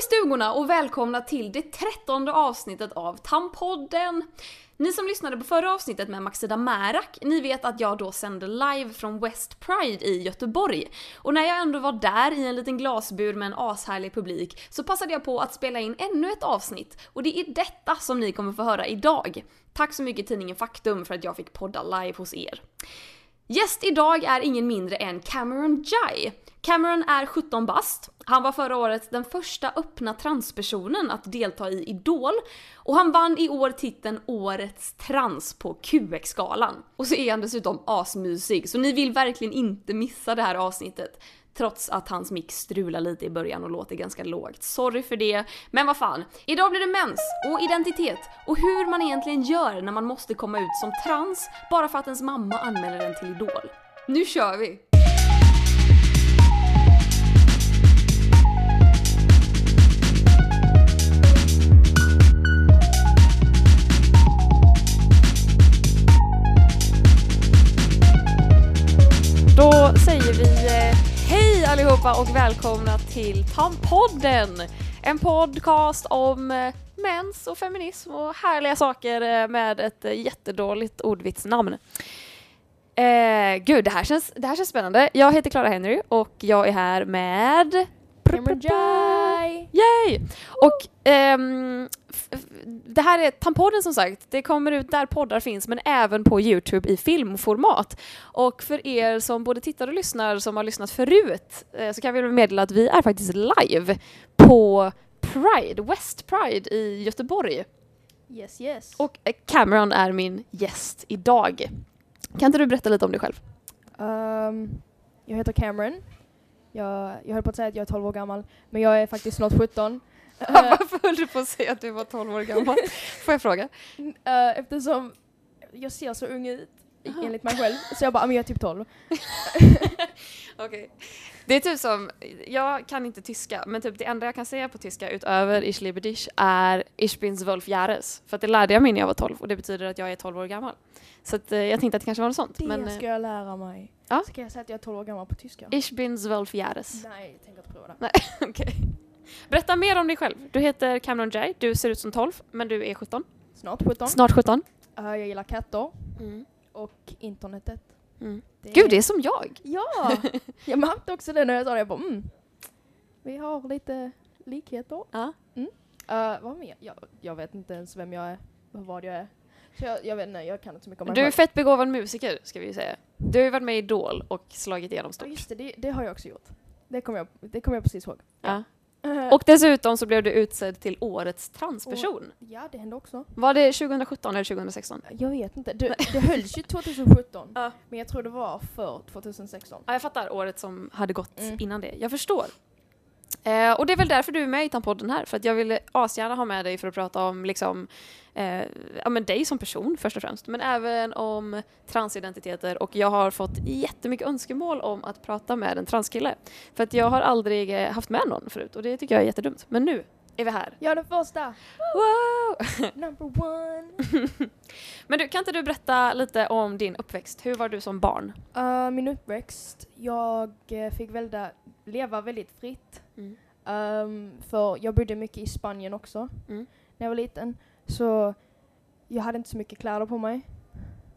i stugorna och välkomna till det trettonde avsnittet av Tampodden! Ni som lyssnade på förra avsnittet med Maxida Märak, ni vet att jag då sände live från West Pride i Göteborg. Och när jag ändå var där i en liten glasbur med en ashärlig publik så passade jag på att spela in ännu ett avsnitt och det är detta som ni kommer få höra idag. Tack så mycket tidningen Faktum för att jag fick podda live hos er. Gäst idag är ingen mindre än Cameron Jai. Cameron är 17 bast. Han var förra året den första öppna transpersonen att delta i Idol och han vann i år titeln Årets trans på QX-galan. Och så är han dessutom asmysig, så ni vill verkligen inte missa det här avsnittet. Trots att hans mix strular lite i början och låter ganska lågt. Sorry för det, men vad fan. Idag blir det mens och identitet och hur man egentligen gör när man måste komma ut som trans bara för att ens mamma anmäler en till Idol. Nu kör vi! Då säger vi allihopa och välkomna till Tampodden! En podcast om eh, mens och feminism och härliga saker eh, med ett eh, jättedåligt ordvitsnamn. Eh, gud, det här, känns, det här känns spännande. Jag heter Clara Henry och jag är här med... Cameron Yay! Och ehm, det här är Tampodden som sagt. Det kommer ut där poddar finns men även på Youtube i filmformat. Och för er som både tittar och lyssnar som har lyssnat förut eh, så kan vi meddela att vi är faktiskt live på Pride, West Pride i Göteborg. Yes, yes. Och Cameron är min gäst idag. Kan inte du berätta lite om dig själv? Ehm, jag heter Cameron. Jag, jag höll på att säga att jag är 12 år gammal, men jag är faktiskt snart 17. Eh, Varför höll du på att säga att du var 12 år gammal? Får jag fråga? eh, eftersom jag ser så ung ut, Aha. enligt mig själv, så jag bara, "Ah, men jag är typ 12. Okej. Det är typ som, jag kan inte tyska, men typ det enda jag kan säga på tyska utöver Ich liebe dich är Ich bin zwölf Jahres. För att det lärde jag mig när jag var 12 och det betyder att jag är 12 år gammal. Så att, eh, jag tänkte att det kanske var något sånt. Det men, eh, ska jag lära mig. Ja. Ska jag säga att jag är 12 år gammal på tyska? Ich bin zwölf Jahres. Nej, jag tänker inte prova det. Nej. Okej. Berätta mer om dig själv. Du heter Cameron Jai, du ser ut som 12, men du är 17. Snart 17. Snart 17. Eh, jag gillar katter Mm. Och internetet. Mm. Det Gud, det är som jag! Ja! jag märkte också det när jag sa det. Jag bara, mm. Vi har lite likheter. Ja. Uh, vad mer? Jag, jag vet inte ens vem jag är, vad jag är. Så jag, jag vet inte, jag kan inte så mycket om mig Du är fett begåvad musiker, ska vi säga. Du har ju varit med i Idol och slagit igenom Ja, stort. just det, det, det har jag också gjort. Det kommer jag, det kommer jag precis ihåg. Ja. Eh, Och dessutom så blev du utsedd till årets transperson. ja, det hände också. Var det 2017 eller 2016? Jag vet inte. Det, det hölls ju 2017, Ja. men jag tror det var för 2016. Ja, jag fattar året som hade gått Mm. innan det. Jag förstår. Eh, och det är väl därför du är med i Tampodden här, för att jag ville asgärna ha med dig för att prata om liksom, eh, ja, men dig som person först och främst, men även om transidentiteter och jag har fått jättemycket önskemål om att prata med en transkille. För att jag har aldrig eh, haft med någon förut och det tycker jag är jättedumt. Men nu är vi här. Jag är den första! Wow! Number one! Men du, kan inte du berätta lite om din uppväxt? Hur var du som barn? Uh, min uppväxt, jag eh, fick välda, leva väldigt fritt. Mm. Um, för jag bodde mycket i Spanien också Mm. när jag var liten. Så jag hade inte så mycket kläder på mig.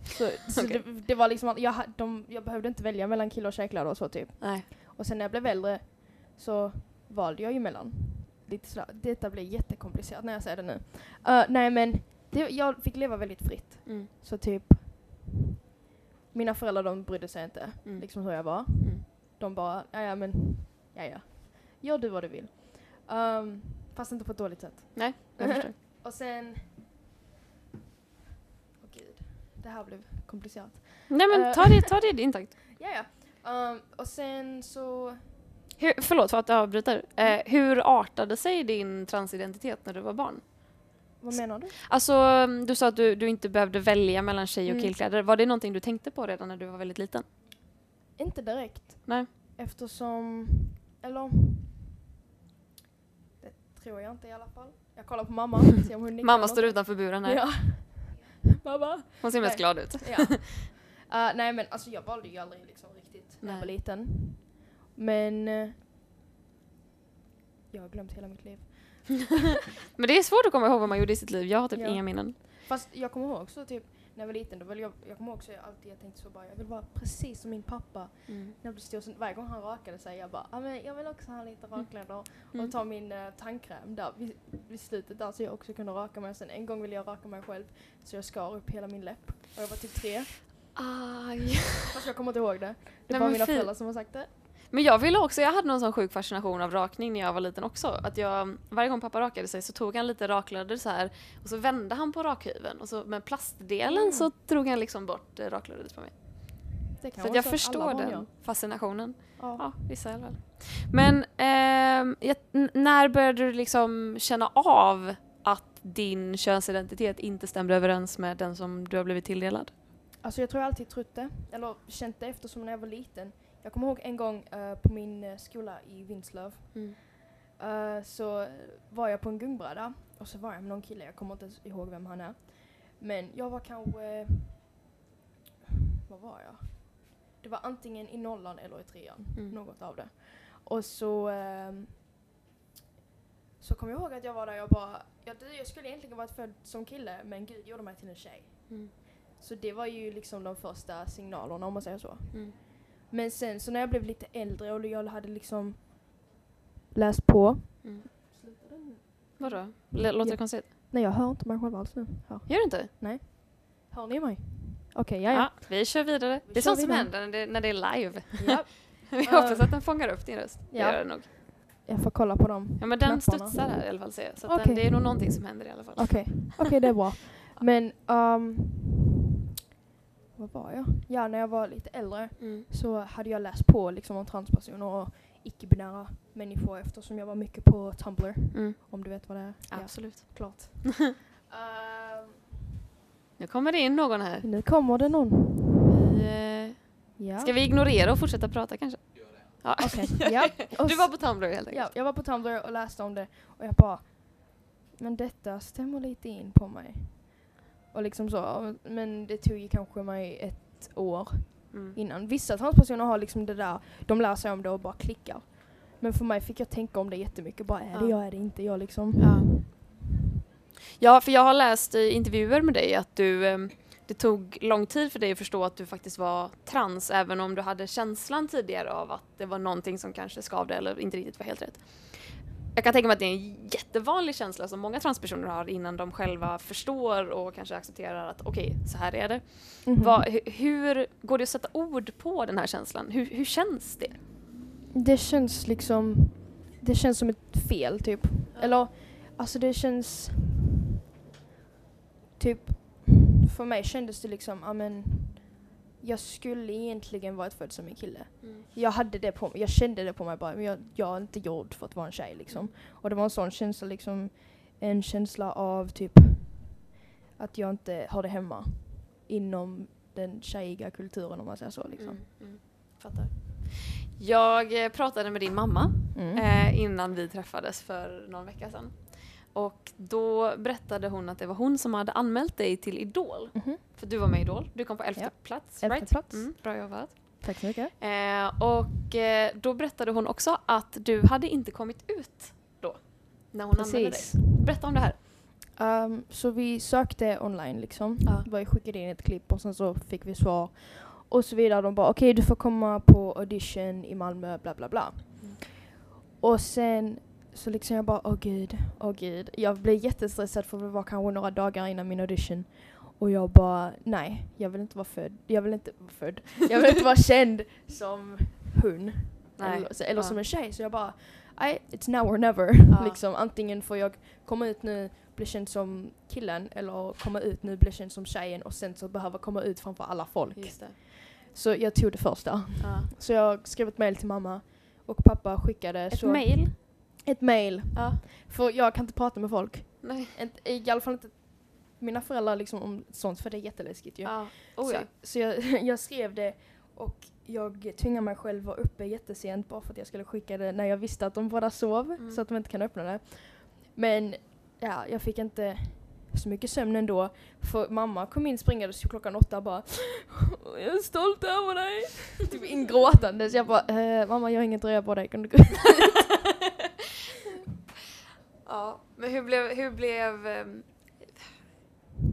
Så, så det, det var liksom att jag, de, jag behövde inte välja mellan kill och tjejkläder och så typ. Nej. Och sen när jag blev äldre så valde jag ju mellan. Lite sådär. Detta blir jättekomplicerat när jag säger det nu. Uh, nej men det, jag fick leva väldigt fritt. Mm. Så typ mina föräldrar de brydde sig inte Mm. liksom hur jag var. Mm. De bara, ja men, ja ja. Gör du vad du vill. Um, fast inte på ett dåligt sätt. Nej, jag förstår. Och sen... Åh gud, det här blev komplicerat. Nej men Eh. ta det, ta det i din takt. Ja ja. Um, och sen så... Hur, förlåt för att jag avbryter. Eh, hur artade sig din transidentitet när du var barn? Vad menar du? Alltså, mm, du sa att du, du inte behövde välja mellan tjej och Mm. killkläder. Var det någonting du tänkte på redan när du var väldigt liten? Inte direkt. Nej. Eftersom... Eller... Tror jag inte i alla fall. Jag kollar på mamma. ser om hon nickar Mamma står utanför buren här. Ja. mamma. Hon ser mest Nej. glad ut. Ja. Uh, nej men alltså jag valde ju aldrig liksom riktigt när jag var liten. Men... eh, jag har glömt hela mitt liv. Men det är svårt att komma ihåg vad man gjorde i sitt liv. Jag har typ Ja. inga minnen. Fast jag kommer ihåg också typ när jag var liten, då ville jag, jag kommer också alltid jag tänkte så bara, jag vill vara precis som min pappa. När jag blev stor, så varje gång han rakade sig, jag bara, ah, men jag vill också ha lite rakkläder. Mm. Och ta min uh, tandkräm där vid, vid slutet där så jag också kunde raka mig. Sen en gång ville jag raka mig själv så jag skar upp hela min läpp. Och jag var typ tre. Aj. Fast jag kommer inte ihåg det. Det Nej, var mina föräldrar som har sagt det. Men jag ville också, jag hade någon sån sjuk fascination av rakning när jag var liten också. Att jag, varje gång pappa rakade sig så tog han lite raklödder så här och så vände han på rakhyveln och så med plastdelen Mm. så drog han liksom bort eh, raklödret på mig. Så jag förstår den gör. fascinationen. Ja. Ja, vissa i alla fall. Men ehm, jag, när började du liksom känna av att din könsidentitet inte stämde överens med den som du har blivit tilldelad? Alltså jag tror jag alltid trott det, eller känt det eftersom när jag var liten. Jag kommer ihåg en gång eh, på min eh, skola i Vinslöv Mm. eh, så var jag på en gungbräda och så var jag med någon kille, jag kommer inte ens ihåg vem han är. Men jag var kanske, vad var jag? Det var antingen i nollan eller i trean, Mm. något av det. Och så ehm, så kom jag ihåg att jag var där och bara, jag, jag skulle egentligen varit född som kille men Gud gjorde mig till en tjej. Mm. Så det var ju liksom de första signalerna om man säger så. Mm. Men sen så när jag blev lite äldre och jag hade liksom läst på. Mm. Vadå? L- låter det Ja. konstigt? Nej jag hör inte mig själv alls nu. Hör, Gör du inte? hör ni mig? Okej, ja ja. vi kör vidare. Vi det är sånt som händer när det, när det är live. ja. Vi hoppas att den fångar upp din röst. Det Ja. gör den nog. Jag får kolla på dem. Ja men den Knapparna. studsar här i alla fall ser jag. Så Okej. den, det är nog någonting som händer i alla fall. Okej, okej det är bra. Men, um, vad var jag? Ja, när jag var lite äldre Mm. så hade jag läst på liksom om transpersoner och icke-binära människor eftersom jag var mycket på Tumblr. Mm. Om du vet vad det är? Absolut. Ja, klart. Ehm, Nu kommer det in någon här. nu kommer det någon. Vi, eh, Ja. Ska vi ignorera och fortsätta prata kanske? Ja. Okej, ja. Du var på Tumblr helt enkelt? Ja, jag var på Tumblr och läste om det och jag bara Men detta stämmer lite in på mig. Och liksom så, men det tog ju kanske mig ett år Mm. innan. Vissa transpersoner har liksom det där, de lär sig om det och bara klickar. Men för mig fick jag tänka om det jättemycket, bara är det Ja. jag, är det inte jag liksom. Ja. ja, för jag har läst i intervjuer med dig att du eh, det tog lång tid för dig att förstå att du faktiskt var trans även om du hade känslan tidigare av att det var någonting som kanske skavde eller inte riktigt var helt rätt. Jag kan tänka mig att det är en jättevanlig känsla som många transpersoner har innan de själva förstår och kanske accepterar att okej, så här är det. Mhm. Vad- hu- hur går det att sätta ord på den här känslan? Hur, hur känns det? Det känns liksom, det känns som ett fel typ. Eller, alltså det känns, typ, för mig kändes det liksom, ja men, jag skulle egentligen varit född som en kille. Jag hade det på mig, jag kände det på mig bara, men jag, jag är inte gjord för att vara en tjej liksom. Och det var en sån känsla liksom, en känsla av typ att jag inte hörde hemma inom den tjejiga kulturen om man säger så liksom. Mm, mm. Fattar. Jag eh, pratade med din mamma Mm. eh, innan vi träffades för någon vecka sedan. Och då berättade hon att det var hon som hade anmält dig till Idol. Mhm. För du var med i Idol. Du kom på elfte Ja. plats, Elfte right? plats. Mm, bra jobbat. Tack så mycket. Eh, och eh, då berättade hon också att du hade inte kommit ut då. När hon anmälde dig. Precis. Berätta om det här. Um, så vi sökte online liksom. Ja. Ju skickade in ett klipp och sen så fick vi svar. Och så vidare. De bara okej du får komma på audition i Malmö bla bla bla. Mm. Och sen så liksom jag bara åh gud, åh gud. Jag blev jättestressad för det var kanske några dagar innan min audition. Och jag bara nej, jag vill inte vara född. Jag vill inte vara född. Jag vill inte vara känd som hon. Nej. Eller, eller Ja. som en tjej. Så jag bara I, it's now or never. Ja. liksom, antingen får jag komma ut nu, bli känd som killen eller komma ut nu, bli känd som tjejen och sen så behöva komma ut framför alla folk. Så jag tog det första. Ja. Så jag skrev ett mail till mamma och pappa skickade Ett så mail. Ett mail. Ja. För jag kan inte prata med folk. Nej. Inte, I alla fall inte mina föräldrar liksom om sånt för det är jätteläskigt ju. Ja. Oh, ja. Så, så jag, jag skrev det och jag tvingade mig själv vara uppe jättesent bara för att jag skulle skicka det när jag visste att de båda sov Mm. så att de inte kan öppna det. Men ja, jag fick inte så mycket sömn ändå. För mamma kom in springandes klockan åtta och bara Jag är stolt över dig. typ ingråtandes. Jag bara eh, mamma jag har ingen tröja på dig, kan du gå ut? Ja, men hur blev, hur blev ehm,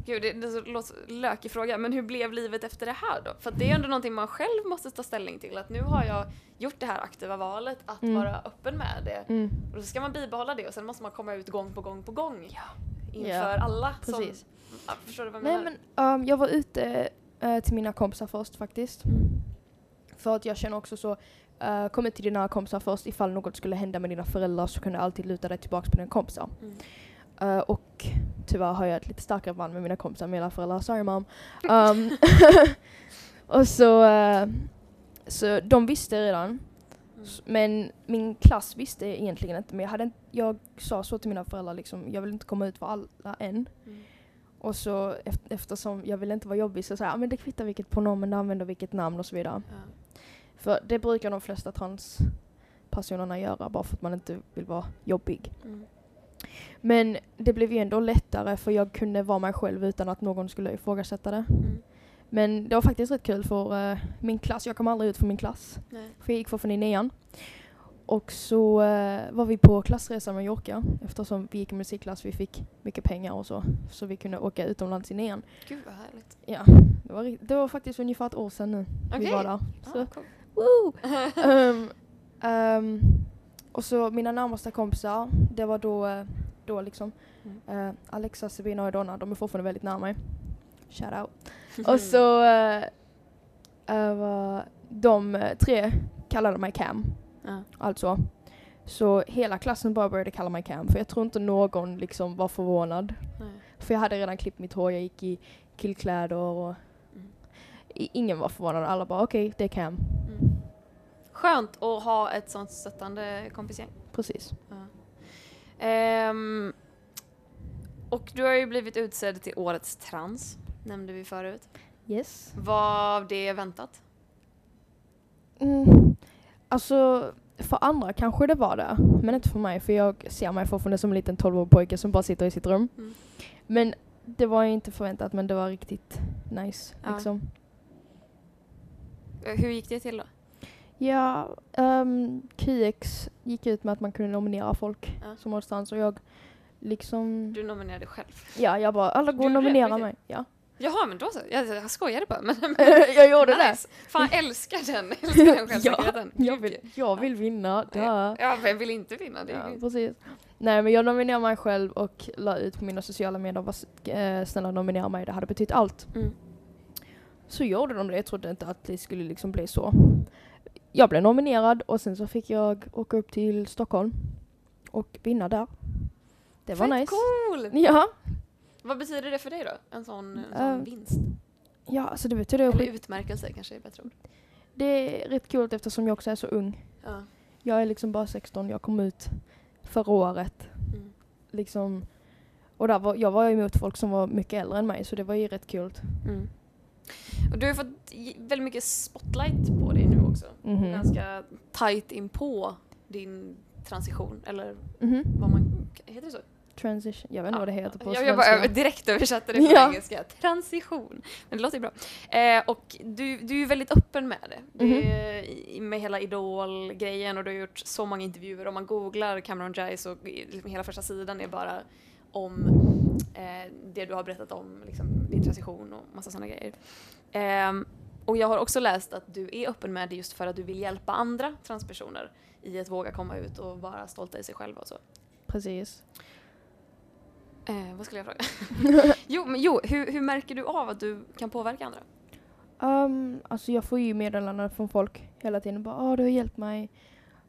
Gud, det, det låter lökig fråga, men hur blev livet efter det här då? För det är ändå någonting man själv måste ta ställning till, att nu har jag gjort det här aktiva valet att Mm. vara öppen med det. Mm. Och då ska man bibehålla det och sen måste man komma ut gång på gång på gång Ja. inför Ja, alla precis. som... Ja, förstår du vad jag Nej menar? men um, jag var ute eh, till mina kompisar först faktiskt. Mm. För att jag känner också så, uh, kom ut till dina kompisar först ifall något skulle hända med dina föräldrar så kan du alltid luta dig tillbaka på dina kompisar. Mm. Eh, och tyvärr har jag ett lite starkare band med mina kompisar än mina föräldrar, sorry mom. Um, och så, eh, så de visste redan. Mm. Men min klass visste egentligen inte. Men jag, hade, inte- jag sa så till mina föräldrar liksom, jag vill inte komma ut för alla än. Mm. Och så eft- eftersom jag ville inte vara jobbig så sa jag, "Ja, men det kvittar vilket pronomen du använder, vilket namn och så vidare. Ja. För det brukar de flesta transpersonerna göra bara för att man inte vill vara jobbig. Mm. Men det blev ju ändå lättare för jag kunde vara mig själv utan att någon skulle ifrågasätta det. Mm. Men det var faktiskt rätt kul för eh, min klass, jag kom aldrig ut från min klass. Nej. För jag gick fortfarande i nian. Och så eh, var vi på klassresa med Mallorca eftersom vi gick i musikklass, vi fick mycket pengar och så. Så vi kunde åka utomlands i nian. Gud vad härligt. Ja, det var, det var faktiskt ungefär ett år sedan nu vi Okej. var där. Så, Ah, cool. Woo! Ehm, ehm, och så mina närmaste kompisar, det var då, då liksom Mm. eh, Alexa, Sabina och Donna, de är fortfarande väldigt nära mig. Shout out. Och så eh, var de tre kallade mig Cam, Ja. alltså. Så hela klassen bara började kalla mig Cam, för jag tror inte någon liksom var förvånad. Nej. För jag hade redan klippt mitt hår, jag gick i killkläder och Mm. ingen var förvånad. Alla bara okej, det är Cam. Skönt att ha ett sånt stöttande kompisgäng. Precis. Ja. Ehm, och du har ju blivit utsedd till årets trans, nämnde vi förut. Yes. Var det väntat? Mm. Alltså, för andra kanske det var det, men inte för mig för jag ser mig fortfarande som en liten 12-årig pojke som bara sitter i sitt rum. Mm. Men det var ju inte förväntat men det var riktigt nice. Ja. Liksom. Eh, Hur gick det till då? Ja, ehm, QX gick ut med att man kunde nominera folk Ja. som årets trans och jag liksom... Du nominerade själv. Ja, jag bara alla går och Gjorde du det? nominera Riktigt? mig. Ja. Jaha, men då så. Jag, jag skojade bara. Men, jag gjorde det. nice. Fan, jag älskar den. Jag älskar den självsäkerheten. Jag Gud. vill, jag vill vinna. Ja. Ja, vem vill inte vinna? Det Ja, ju- precis. Nej men jag nominerade mig själv och la ut på mina sociala medier vad äh, snälla nominera mig, det hade betytt allt. Mm. Så gjorde de det, jag trodde inte att det skulle liksom bli så. Jag blev nominerad och sen så fick jag åka upp till Stockholm och vinna där. Det var Fett nice. cool! Ja, Vad betyder det för dig då? En sån, en sån vinst? ja alltså det betyder Eller utmärkelse kanske är bättre ord. Det är rätt kul eftersom jag också är så ung. Ja. Jag är liksom bara 16, jag kom ut förra året. Mm. Liksom, och där var, jag var emot folk som var mycket äldre än mig så det var ju rätt kul. Mm. Och du har fått väldigt mycket spotlight på dig också. Mhm. Ganska tight in på din transition, eller Mhm. vad man... Heter det så? Transition, jag vet inte vad det heter på jag, jag bara svenska. över- direkt översatte det från Ja. engelska. Transition. Men det låter ju bra. Eh, och du, du är ju väldigt öppen med det. Du, Mhm. i- Med hela Idol-grejen och du har gjort så många intervjuer. Om man googlar Cameron Diaz och i- liksom hela första sidan är bara om eh, det du har berättat om, liksom, din transition och massa sådana grejer. Ehm, och jag har också läst att du är öppen med det just för att du vill hjälpa andra transpersoner i att våga komma ut och vara stolta i sig själva och så. Precis. Eh, vad skulle jag fråga? jo, men jo hur, hur märker du av att du kan påverka andra? Um, alltså jag får ju meddelanden från folk hela tiden. Bara ah, du har hjälpt mig.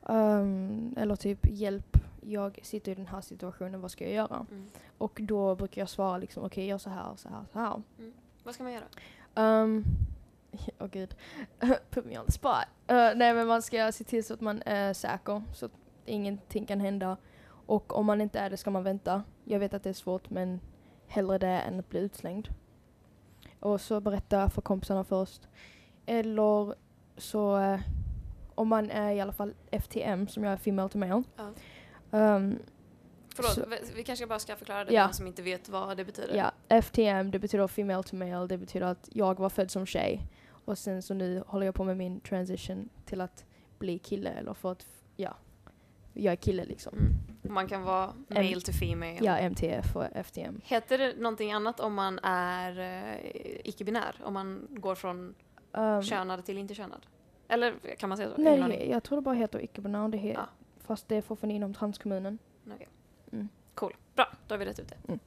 Um, eller typ hjälp, jag sitter i den här situationen, vad ska jag göra? Mm. Och då brukar jag svara liksom okej gör så här, så här, så här. Vad ska man göra? Um, Åh gud. Put me on the spot. Uh, nej men man ska se till så att man är säker så att ingenting kan hända. Och om man inte är det ska man vänta. Jag vet att det är svårt men hellre det än att bli utslängd. Och så berätta för kompisarna först. Eller så eh, om man är i alla fall FTM som jag är female to male. Ja. Um, Förlåt, Så- vi- vi kanske bara ska förklara det Ja. för de som inte vet vad det betyder. Ja, FTM det betyder female to male. Det betyder att jag var född som tjej. Och sen så nu håller jag på med min transition till att bli kille eller för att, ja, jag är kille liksom. Mm. Man kan vara male to female. Ja, MTF och FTM. Heter det någonting annat om man är eh, icke-binär? Om man går från Um, könad till inte könad? Eller kan man säga så? nej, jag tror det bara heter icke-binär. Det Ja. Fast det är fortfarande inom transkommunen. Cool. Bra, då har vi rätt ut det.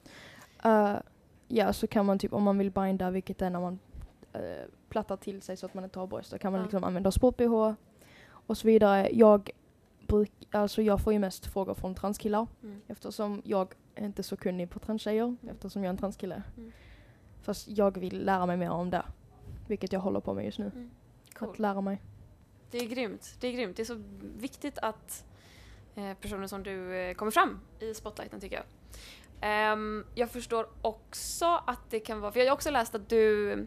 Uh, ja, så kan man typ om man vill binda, vilket är när man uh, plattar till sig så att man inte har bröst, då kan man Ja. liksom använda sport-bh och så vidare. Jag, bruk, alltså jag får ju mest frågor från transkillar Mm. eftersom jag är inte så kunnig på transtjejer eftersom jag är en transkille. Mm. Fast jag vill lära mig mer om det, vilket jag håller på med just nu. Mm. Cool. Att lära mig. Det är grymt. Det är grymt. Det är så viktigt att eh, personer som du eh, kommer fram i spotlighten tycker jag. Ehm, jag förstår också att det kan vara, för jag har också läst att du,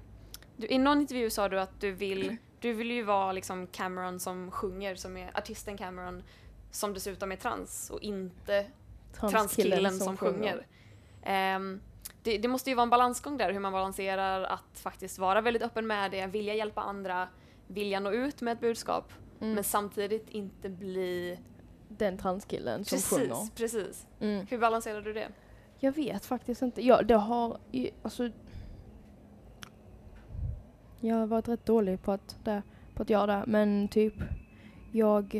du i någon intervju sa du att du vill, du vill ju vara liksom Cameron som sjunger, som är artisten Cameron som dessutom är trans och inte transkillen som, sjunger. Ehm, det, det måste ju vara en balansgång där, hur man balanserar att faktiskt vara väldigt öppen med det, vilja hjälpa andra, vilja nå ut med ett budskap, Mm. men samtidigt inte bli... Den transkillen som Precis, sjunger. precis. Mm. Hur balanserar du det? Jag vet faktiskt inte. Ja, det har alltså Jag har varit rätt dålig på att, det, på att göra det, men typ jag...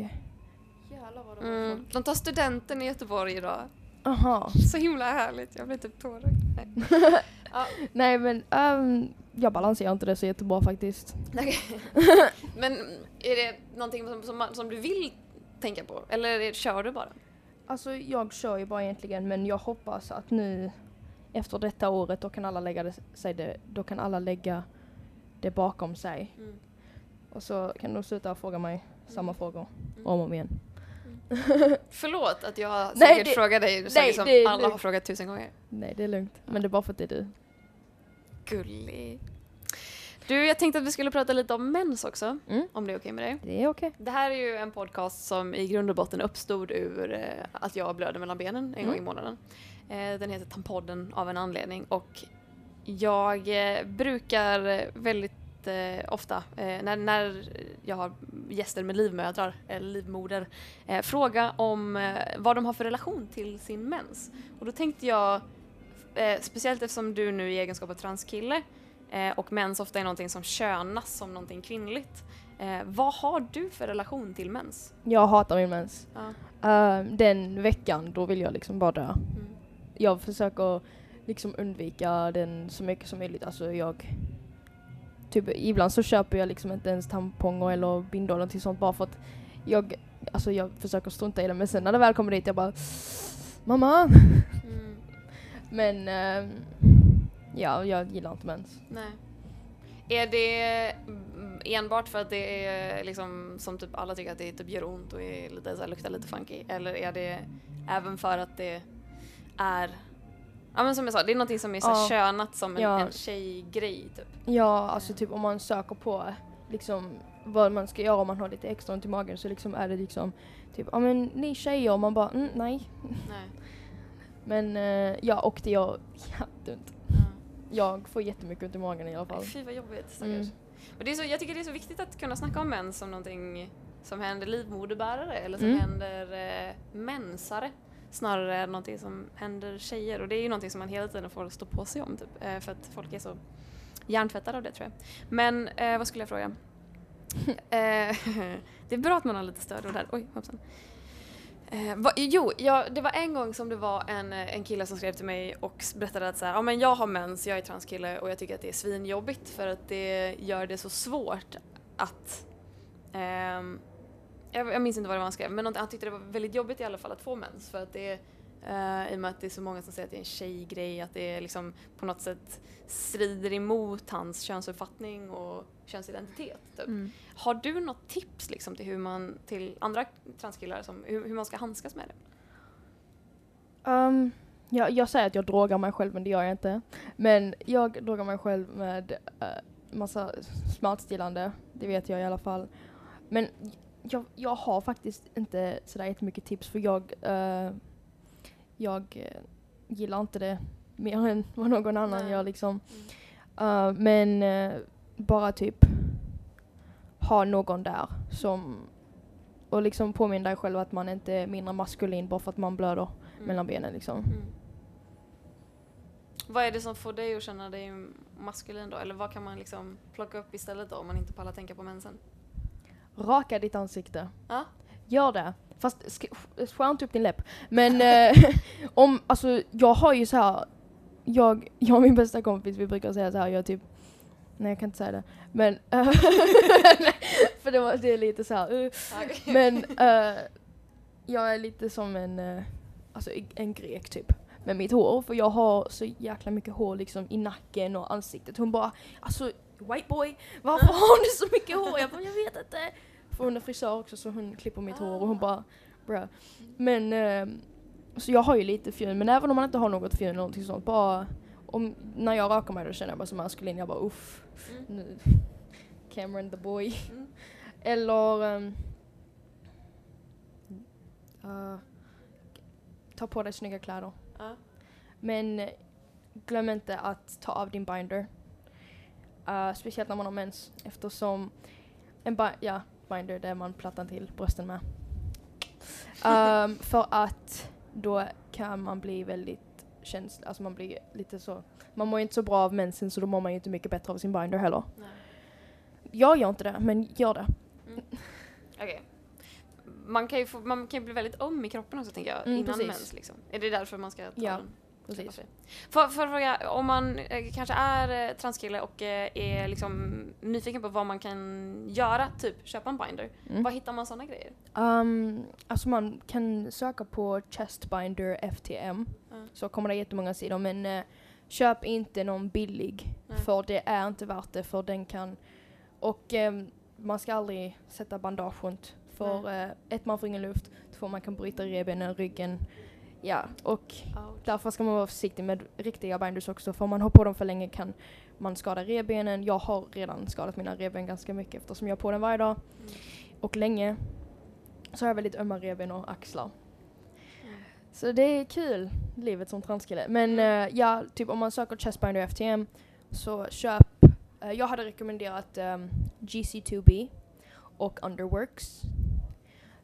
Jävlar vad det var Mm. folk. De tar studenten i Göteborg idag. Aha. Så himla härligt, jag blir typ tårögd. Nej. ja, Nej men ehm, jag balanserar inte det så jättebra faktiskt. okej. Men är det någonting som, som, som du vill tänka på? Eller är, kör du bara? Alltså jag kör ju bara egentligen men jag hoppas att nu efter detta året då kan alla lägga det, sig det, då kan alla lägga det bakom sig. Mm. Och så kan de sluta fråga mig samma frågor Mm. om och om igen. Förlåt att jag Nej, säkert det- frågar dig som nej, liksom alla har lugnt. frågat tusen gånger. Nej det är lugnt. Men det är bara för att det är du. Gullig. Du, jag tänkte att vi skulle prata lite om mens också, Mm. om det är okej med dig. Det är okej. Det här är ju en podcast som i grund och botten uppstod ur eh, att jag blöder mellan benen en gång i Mm. månaden. Eh, den heter Tampodden av en anledning och jag eh, brukar eh, väldigt eh, ofta eh, när, när jag har gäster med livmödrar eller livmoder fråga om vad de har för relation till sin mens. Och då tänkte jag, speciellt eftersom du nu i egenskap av transkille och mens ofta är någonting som könas som någonting kvinnligt. Eh, vad har du för relation till mens? Jag hatar min mens. Ja. Ehm, den veckan då vill jag liksom bara dö. Mm. Jag försöker liksom undvika den så mycket som möjligt. Alltså jag... Typ ibland så köper jag liksom inte ens tamponger eller bindor eller någonting sånt bara för att jag... Alltså jag försöker strunta i det men sen när det väl kommer dit jag bara Mamma! Mm. Men ehm, ja, jag gillar inte mens. Nej. Är det enbart för att det är liksom som typ alla tycker att det typ gör ont och är lite, så här, luktar lite funky? Eller är det även för att det är Ja men som jag sa, det är någonting som är så Ja. könat som en, Ja. en tjejgrej typ. Ja, alltså typ om man söker på liksom vad man ska göra om man har lite extra ont i magen så liksom är det liksom typ, ja men ni tjejer, och man bara mm, nej. Nej. Men eh, ja, och det gör jätteont. Ja. Jag får jättemycket ont i magen i alla fall. Fy vad jobbigt. Mm. Men det är så, jag tycker det är så viktigt att kunna snacka om mens som någonting som händer livmoderbärare eller som Mm. händer eh, mensare snarare än någonting som händer tjejer. Och det är ju någonting som man hela tiden får stå på sig om typ, eh, för att folk är så hjärntvättade av det tror jag. Men eh, vad skulle jag fråga? eh, det är bra att man har lite stöd där. Oj, hoppsan. Eh, va, jo, ja, det var en gång som det var en, eh, en kille som skrev till mig och berättade att så här, ja, men jag har mens, jag är transkille och jag tycker att det är svinjobbigt för att det gör det så svårt att ehm, jag, jag minns inte vad det var han skrev, men han tyckte det var väldigt jobbigt i alla fall att få mens för att det är eh, i och med att det är så många som säger att det är en tjejgrej, att det är liksom på något sätt strider emot hans könsuppfattning och könsidentitet. Typ. Mm. Har du något tips liksom till hur man, till andra transkillar, som, hur, hur man ska handskas med det? Um, ja, jag säger att jag drogar mig själv men det gör jag inte. Men jag drogar mig själv med uh, massa smärtstillande, det vet jag i alla fall. Men jag, jag har faktiskt inte sådär jättemycket tips för jag, eh, jag eh, gillar inte det mer än vad någon annan Nej. gör liksom. Uh, men eh, bara typ ha någon där som Och liksom påminna dig själv att man inte är mindre maskulin bara för att man blöder Mm. mellan benen liksom. Mm. Vad är det som får dig att känna dig maskulin då? Eller vad kan man liksom plocka upp istället då om man inte pallar tänka på mensen? Raka ditt ansikte. Ja. Gör det. Fast sk- skär inte upp din läpp. Men eh, om, alltså jag har ju så här. Jag, jag och min bästa kompis vi brukar säga så här, jag typ Nej jag kan inte säga det. Men eh, för det, var, det är lite så här. uh. Men eh, jag är lite som en, eh, alltså en grek typ. Med mitt hår. För jag har så jäkla mycket hår liksom i nacken och ansiktet. Hon bara alltså white boy, varför har du så mycket hår? Jag bara jag vet inte. För hon är frisör också så hon klipper mitt hår och hon bara bruh. Men ehm, så jag har ju lite fjun men även om man inte har något fjun eller någonting sånt bara om, när jag rakar mig då känner jag mig så maskulin. Jag bara uff. Mm. Cameron the boy. Mm. Eller eh, ta på dig snygga kläder. Ja. Men eh, glöm inte att ta av din binder. Eh, speciellt när man har mens eftersom en bi- ja, binder det är man plattar till brösten med. Ehm, för att då kan man bli väldigt känslig, alltså man blir lite så, man mår ju inte så bra av mensen så då mår man ju inte mycket bättre av sin binder heller. Nej. Jag gör inte det, men gör det. Okej. Man kan ju få, man kan bli väldigt öm i kroppen också tänker jag, Mm, innan precis. mens liksom. Är det därför man ska ta Ja, den? Precis. Får jag fråga, om man eh, kanske är eh, transkille och eh, är liksom nyfiken på vad man kan göra, typ köpa en binder. Mm. Var hittar man sådana grejer? Um, alltså man kan söka på chestbinder FTM Mm. så kommer det jättemånga sidor men eh, köp inte någon billig Nej. för det är inte värt det för den kan och ehm, man ska aldrig sätta bandage runt för eh, ett man får ingen luft, två man kan bryta revbenen, ryggen ja och därför ska man vara försiktig med riktiga binders också för om man har på dem för länge kan man skada revbenen. Jag har redan skadat mina revben ganska mycket eftersom jag har på den varje dag Mm. och länge så har jag väldigt ömma revben och axlar. Mm. Så det är kul, livet som transkille. Men eh, ja, typ om man söker chestbinder FTM så köp, eh, jag hade rekommenderat ehm, GC2B och Underworks.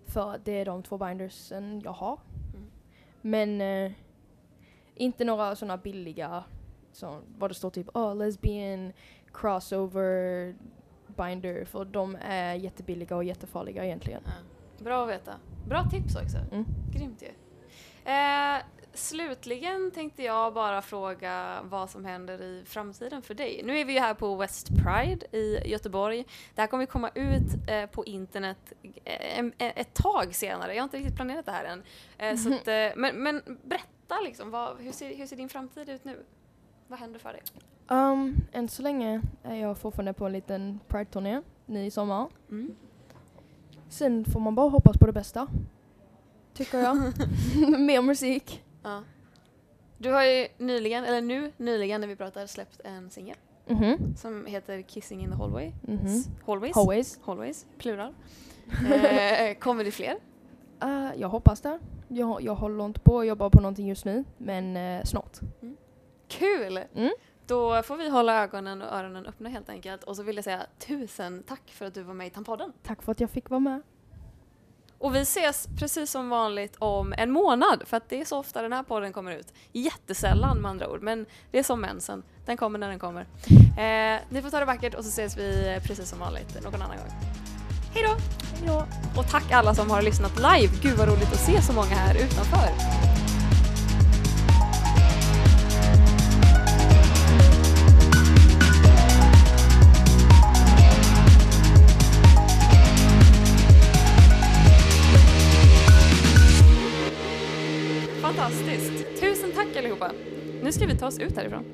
För det är de två bindersen jag har. Men eh, inte några sådana billiga, så, vad det står typ oh, lesbian crossover binder för de är jättebilliga och jättefarliga egentligen. Ja. Bra att veta. Bra tips också. Mm. Grymt ju. Eh, slutligen tänkte jag bara fråga vad som händer i framtiden för dig. Nu är vi ju här på West Pride i Göteborg. Det här kommer komma ut eh, på internet eh, en, ett tag senare. Jag har inte riktigt planerat det här än. Eh, så att, eh, men, men berätta liksom, vad, hur, ser, hur ser din framtid ut nu? Vad händer för dig? Um, än så länge är jag fortfarande på en liten Pride-turné nu i sommar. Mm. Sen får man bara hoppas på det bästa. Tycker jag. Mer musik. Ja. Du har ju nyligen, eller nu nyligen när vi pratar, släppt en singel Mhm. som heter Kissing in the Hallway. Mhm. Hallways. Always. Hallways, plural. eh, kommer det fler? Uh, jag hoppas det. Jag, jag håller inte på att jobba på någonting just nu, men eh, snart. Kul! Mm. Då får vi hålla ögonen och öronen öppna helt enkelt. Och så vill jag säga tusen tack för att du var med i Tampodden. Tack för att jag fick vara med. Och vi ses precis som vanligt om en månad, för att det är så ofta den här podden kommer ut. Jättesällan med andra ord, men det är som mensen. Den kommer när den kommer. Eh, ni får ta det vackert och så ses vi precis som vanligt någon annan gång. Hej då! Och tack alla som har lyssnat live. Gud vad roligt att se så många här utanför. Fantastiskt. Tusen tack allihopa. Nu ska vi ta oss ut härifrån.